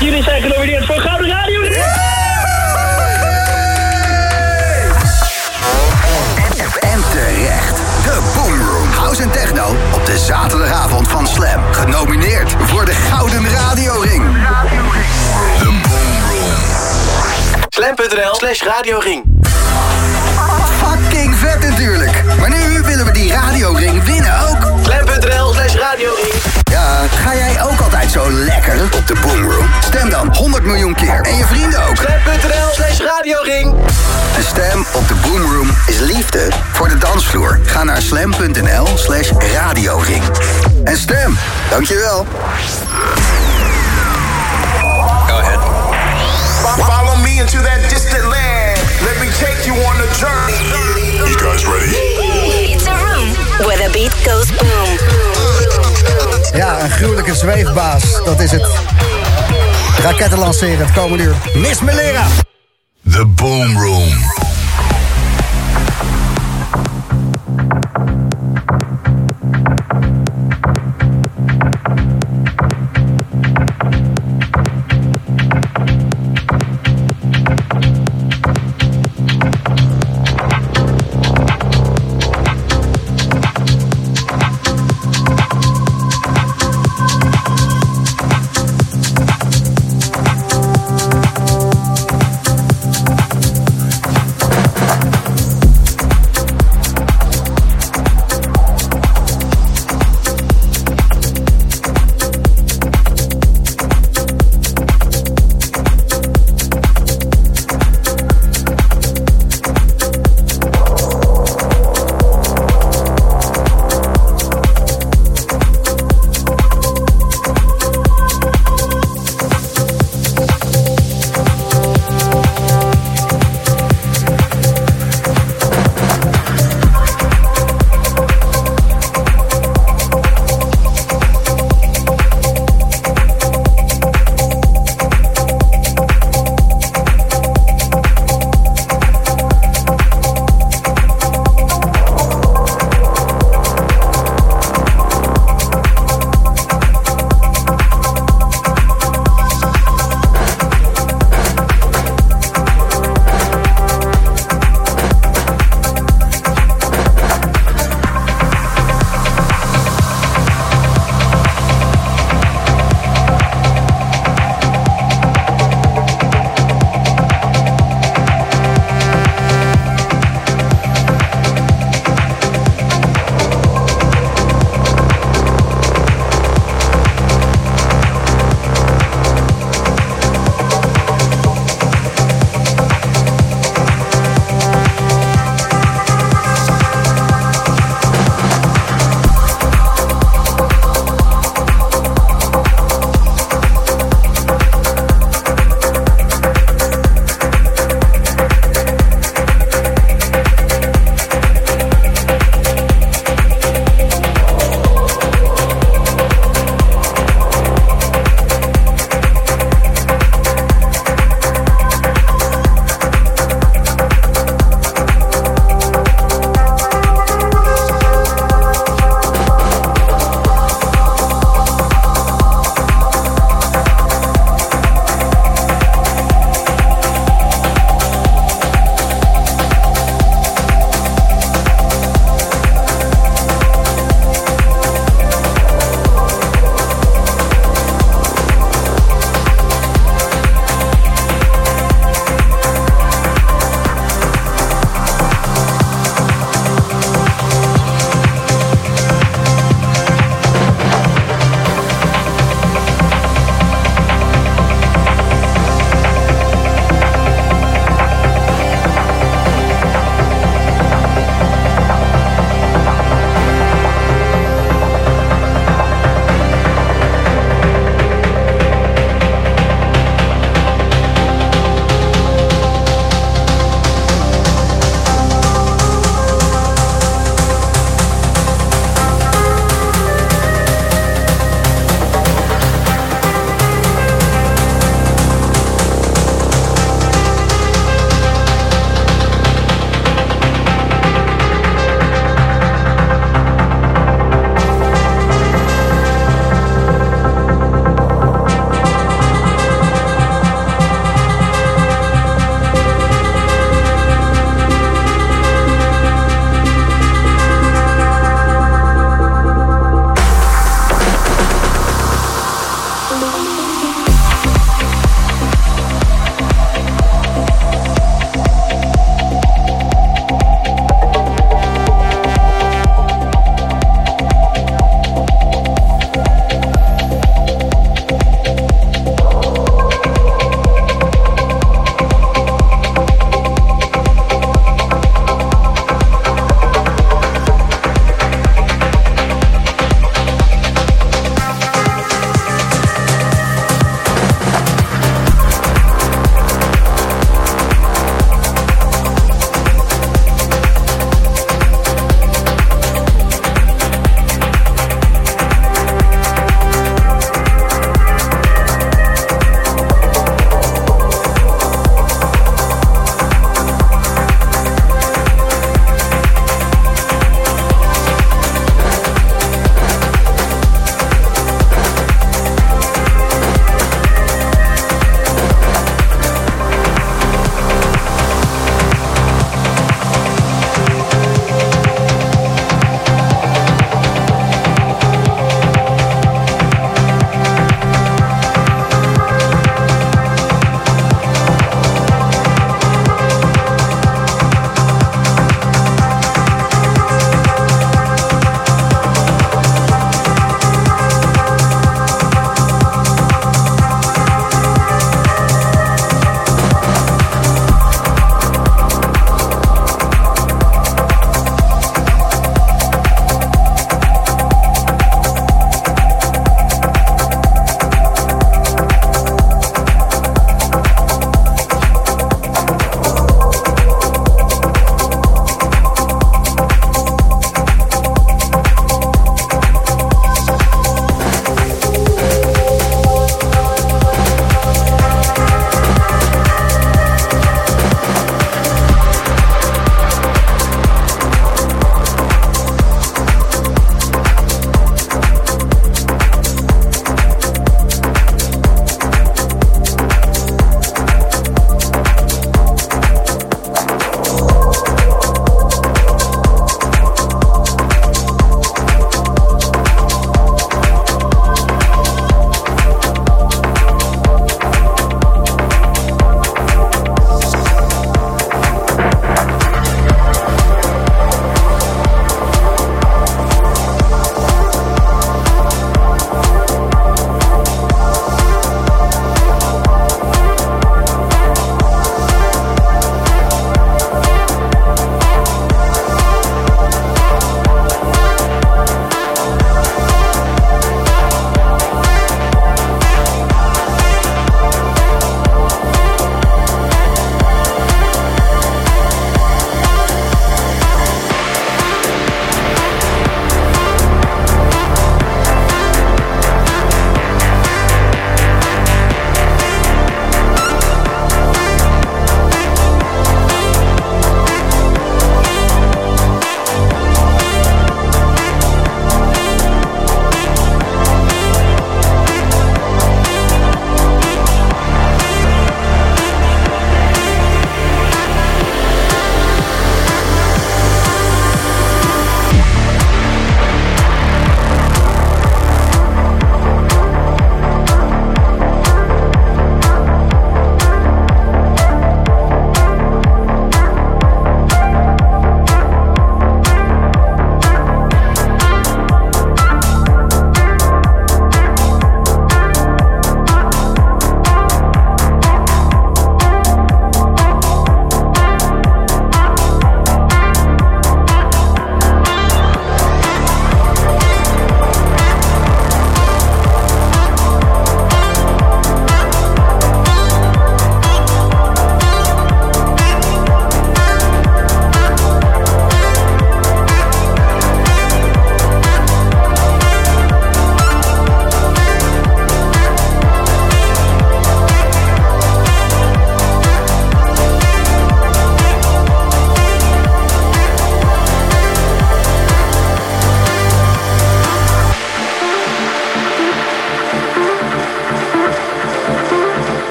Jullie zijn genomineerd voor Gouden Radio. En terecht. De Boomroom. House en techno op de zaterdagavond van Slam. Genomineerd voor de Gouden Radioring. The Boomroom. Slam.nl slash radioring. Fucking vet natuurlijk. Maar nu willen we die radioring winnen ook. Slam.nl slash radioring. Ja, ga jij ook altijd zo lekker op de Boomroom? Stem dan 100 miljoen keer. En je vrienden ook. Slam.nl slash radioring. Een stem op de Boomroom is liefde voor de dansvloer. Ga naar slam.nl slash radioring. En stem. Dankjewel. Go ahead. Follow me into that distant land. Let me take you on a journey. You guys ready? It's a room where the beat goes boom. Ja, een gruwelijke zweefbaas. Dat is het. Raketten lanceren het komende uur. Miss Melera. The Boomroom.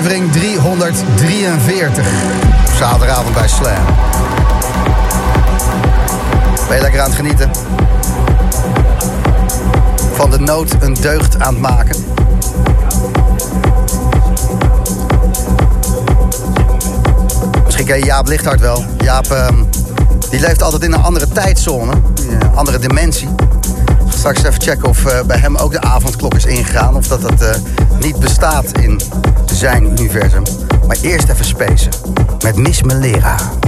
Aflevering 343. Zaterdagavond bij Slam. Ben je lekker aan het genieten? Van de nood een deugd aan het maken. Misschien ken je Jaap Lichthart wel. Jaap ehm, die leeft altijd in een andere tijdzone, een andere dimensie. Straks even checken of uh, bij hem ook de avondklok is ingegaan. Of dat dat uh, niet bestaat in zijn universum. Maar eerst even spacen met Miss Melera.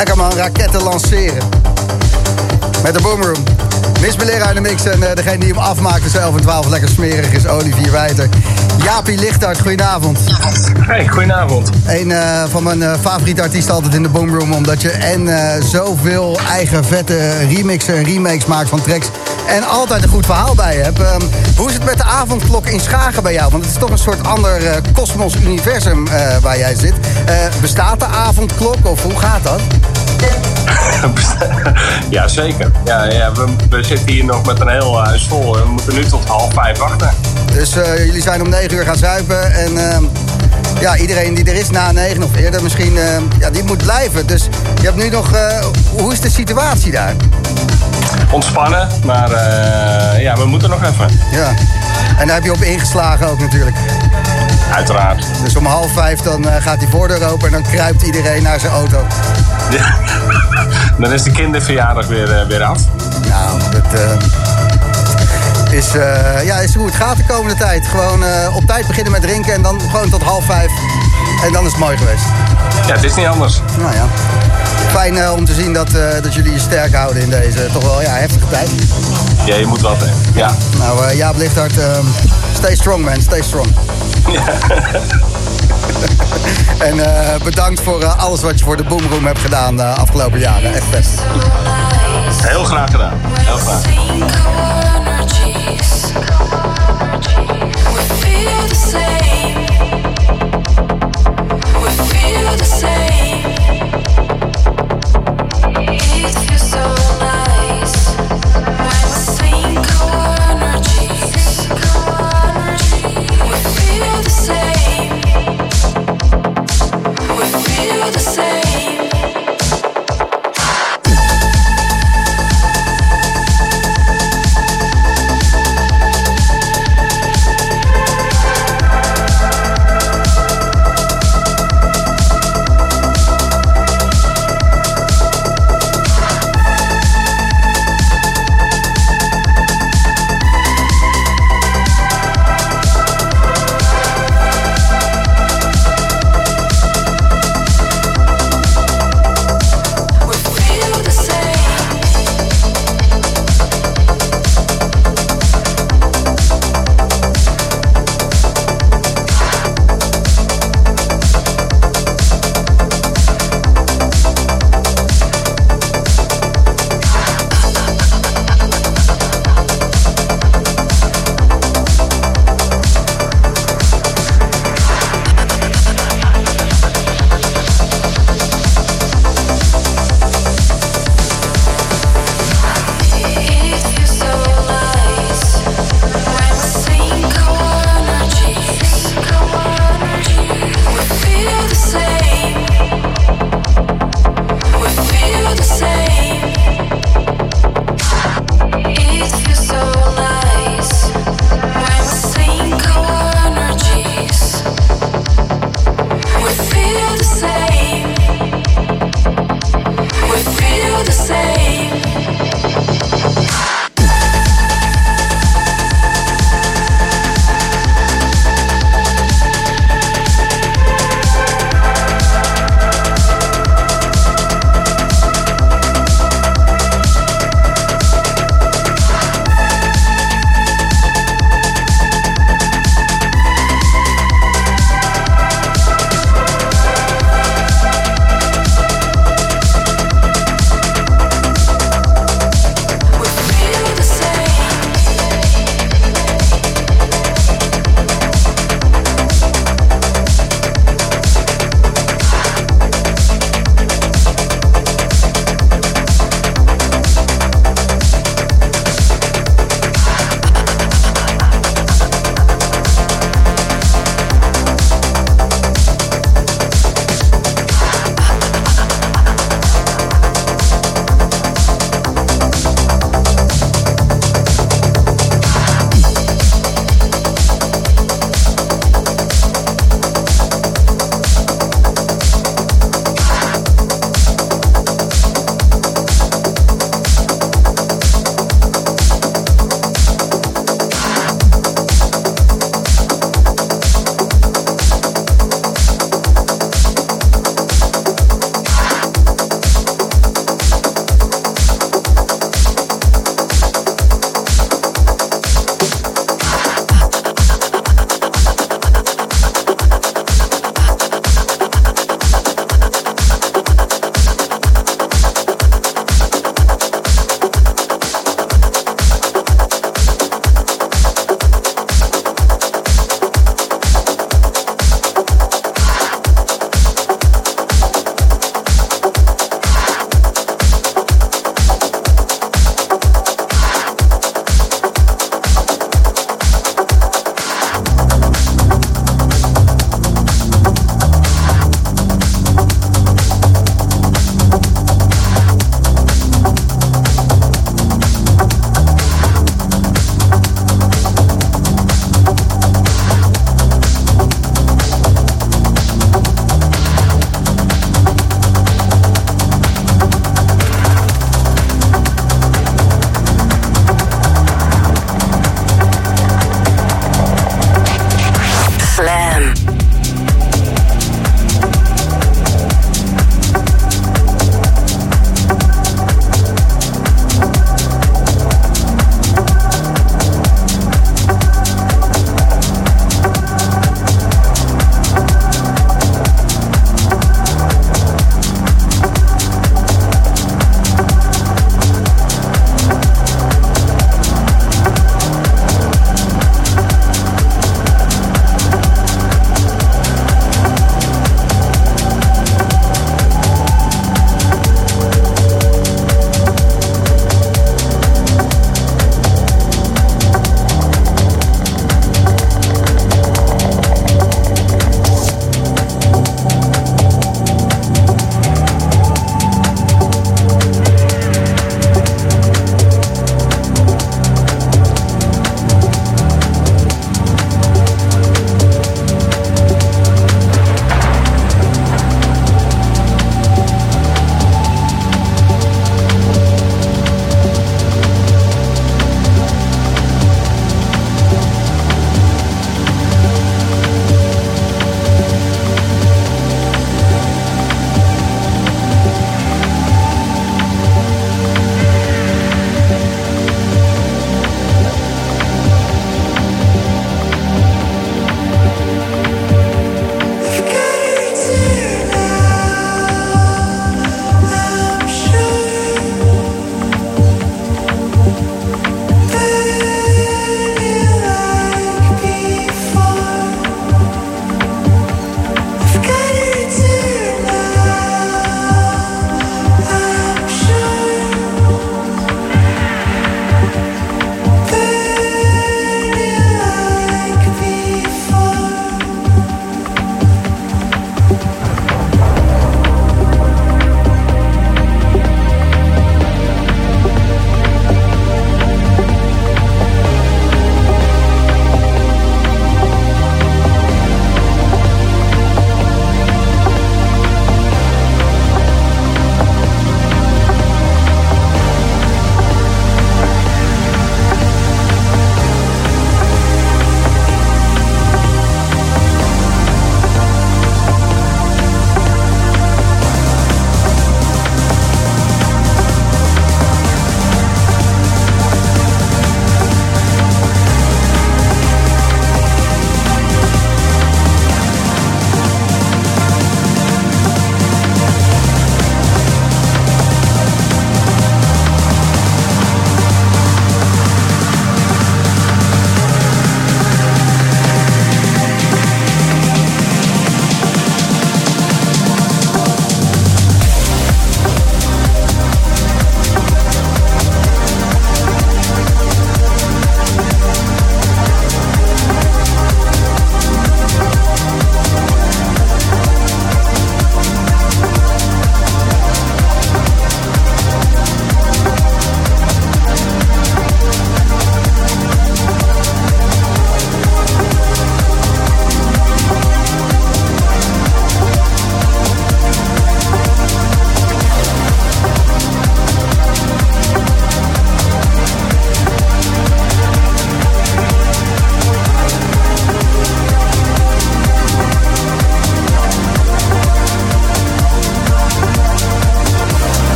Lekker man, raketten lanceren. Met de boomroom. Miss Belera in de mix en eh, degene die hem afmaakt tussen 11 en 12 lekker smerig is Olivier Wijter. Jaapie Lichtart, goedenavond. Hey, goedenavond. Een eh, van mijn eh, favoriete artiesten altijd in de boomroom. Omdat je en zoveel eigen vette remixen en remakes maakt van tracks. En altijd een goed verhaal bij je hebt. Ehm, hoe is het met de avondklok in Schagen bij jou? Want het is toch een soort ander kosmos-universum waar jij zit. Bestaat de avondklok of hoe gaat dat? ja, zeker. Ja, ja, we, we zitten hier nog met een heel huis vol. We moeten nu tot half vijf wachten. Dus eh, jullie zijn om 9 uur gaan zuipen. En ehm, ja, iedereen die er is na 9 of eerder misschien, ehm, ja, die moet blijven. Dus je hebt nu nog. eh, hoe is de situatie daar? Ontspannen, maar eh, ja, we moeten nog even. Ja. En daar heb je op ingeslagen ook natuurlijk. Uiteraard. Dus om half vijf dan eh, gaat die voordeur open en dan kruipt iedereen naar zijn auto. Ja. Dan is de kinderverjaardag weer, eh, weer af. Nou, dat eh, is, eh, ja, is hoe het gaat de komende tijd. Gewoon op tijd beginnen met drinken en dan gewoon tot half vijf. En dan is het mooi geweest. Ja, het is niet anders. Nou ja. Fijn om te zien dat, dat jullie je sterk houden in deze toch wel ja, heftige tijd. Ja, je moet wat, hè. Ja. Nou, Jaap Lichthart, stay strong man, stay strong. en eh, bedankt voor eh, alles wat je voor de Boomroom hebt gedaan de afgelopen jaren. Echt best. Heel graag gedaan. Heel graag.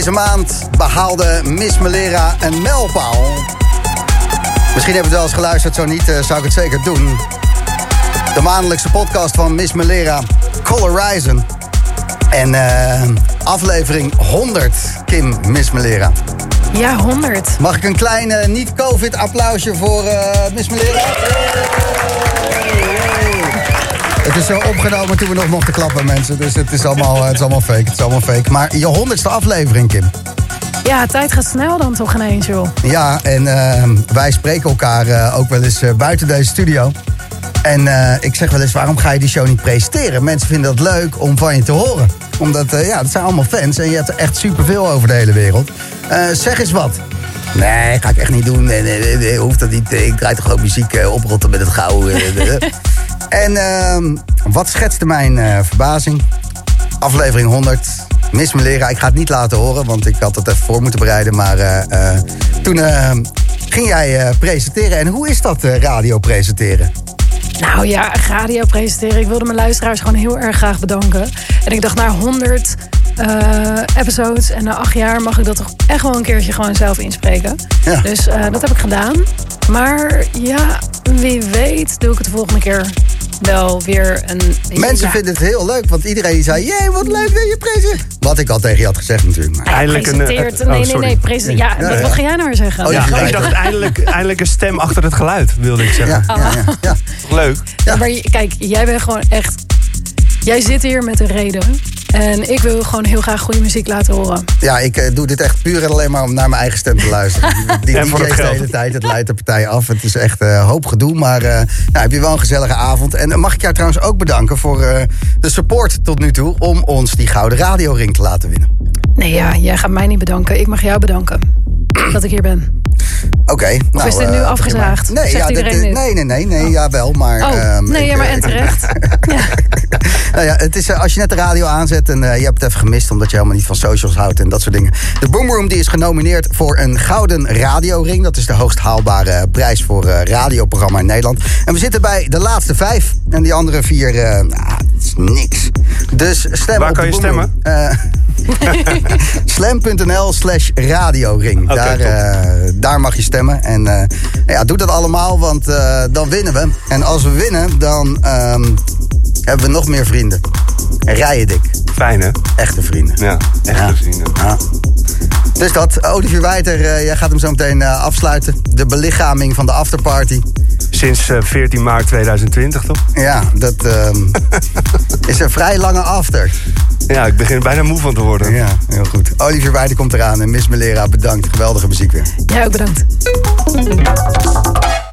Deze maand behaalde Miss Melera een mijlpaal. Misschien hebben we het wel eens geluisterd, zo niet eh, zou ik het zeker doen. De maandelijkse podcast van Miss Melera, Horizon. En eh, aflevering 100, Kim Miss Melera. Ja, 100. Mag ik een klein niet-covid applausje voor eh Miss Melera? Het is zo opgenomen toen we nog mochten klappen, mensen. Dus het is allemaal, het is allemaal fake. Het is allemaal fake. Maar je honderdste aflevering, Kim. Ja, tijd gaat snel dan toch ineens, joh. Ja, en eh, wij spreken elkaar eh, ook wel eens eh, buiten deze studio. En eh, ik zeg wel eens, waarom ga je die show niet presenteren? Mensen vinden dat leuk om van je te horen. Omdat, ja, dat zijn allemaal fans en je hebt er echt superveel over de hele wereld. Zeg eens wat. Nee, ga ik echt niet doen. Nee, nee, nee, hoeft dat niet. Ik draai toch gewoon muziek eh, oprotten met het gauw. en ehm, wat schetste mijn eh, verbazing? Aflevering 100. Mis me leren. Ik ga het niet laten horen, want ik had het even voor moeten bereiden. Maar eh, eh, toen eh, ging jij presenteren. En hoe is dat, radio presenteren? Nou ja, radio presenteren. Ik wilde mijn luisteraars gewoon heel erg graag bedanken. En ik dacht, na 100 eh, episodes en na acht jaar mag ik dat toch echt wel een keertje gewoon zelf inspreken. Ja. Dus dat heb ik gedaan. Maar ja, wie weet doe ik het de volgende keer wel weer een... Mensen ja, vinden het heel leuk, want iedereen die zei... Jee, wat leuk dat je presenteert. Wat ik al tegen je had gezegd natuurlijk. Maar... Eindelijk een... eh, nee, oh, nee, nee. Present, ja, Ja, wat, ja. wat ga jij nou weer zeggen? Oh, Ja, Ja, ik dacht eindelijk, eindelijk een stem achter het geluid, wilde ik zeggen. Ja, ja, ja, ja. Toch Leuk. Ja, maar kijk, jij bent gewoon echt... Jij zit hier met een reden. En ik wil gewoon heel graag goede muziek laten horen. Ja, ik eh, doe dit echt puur en alleen maar om naar mijn eigen stem te luisteren. Die het de hele tijd, het leidt de partij af. Het is echt eh, hoop gedoe, maar eh, nou, heb je wel een gezellige avond. En mag ik jou trouwens ook bedanken voor de support tot nu toe... om ons die gouden radioring te laten winnen. Nee, ja, jij gaat mij niet bedanken. Ik mag jou bedanken. Dat ik hier ben. Oké. nou, is dit nu eh, afgezaagd? Nee, ja, dit, iedereen eh, nu? nee, nee, nee, nee, ja wel, maar... Oh, ehm, nee, ik, ja, maar eh, en terecht. ja. Nou ja, het is, als je net de radio aanzet en eh, je hebt het even gemist omdat je helemaal niet van socials houdt en dat soort dingen. De Boomroom die is genomineerd voor een gouden radioring. Dat is de hoogst haalbare prijs voor eh, radioprogramma in Nederland. En we zitten bij de laatste vijf. En die andere vier, eh nou, het is niks. Dus stem Waar op kan de je. Eh, Slam.nl slash radioring. Oké, daar. Mag je stemmen. En eh, ja, doe dat allemaal, want eh, dan winnen we. En als we winnen, dan ehm, hebben we nog meer vrienden. En rijden dik. Fijn, hè? Echte vrienden. Ja, echt Ja. gezien. Ja. Dus dat, Olivier Wijter, eh, jij gaat hem zo meteen eh, afsluiten. De belichaming van de afterparty. Sinds eh, 14 maart 2020, toch? Ja, dat ehm, is een vrij lange after. Ja, ik begin er bijna moe van te worden. Ja, heel goed. Olivier Wijter komt eraan en Miss Melera, bedankt. Geweldige muziek weer. Jij ook bedankt.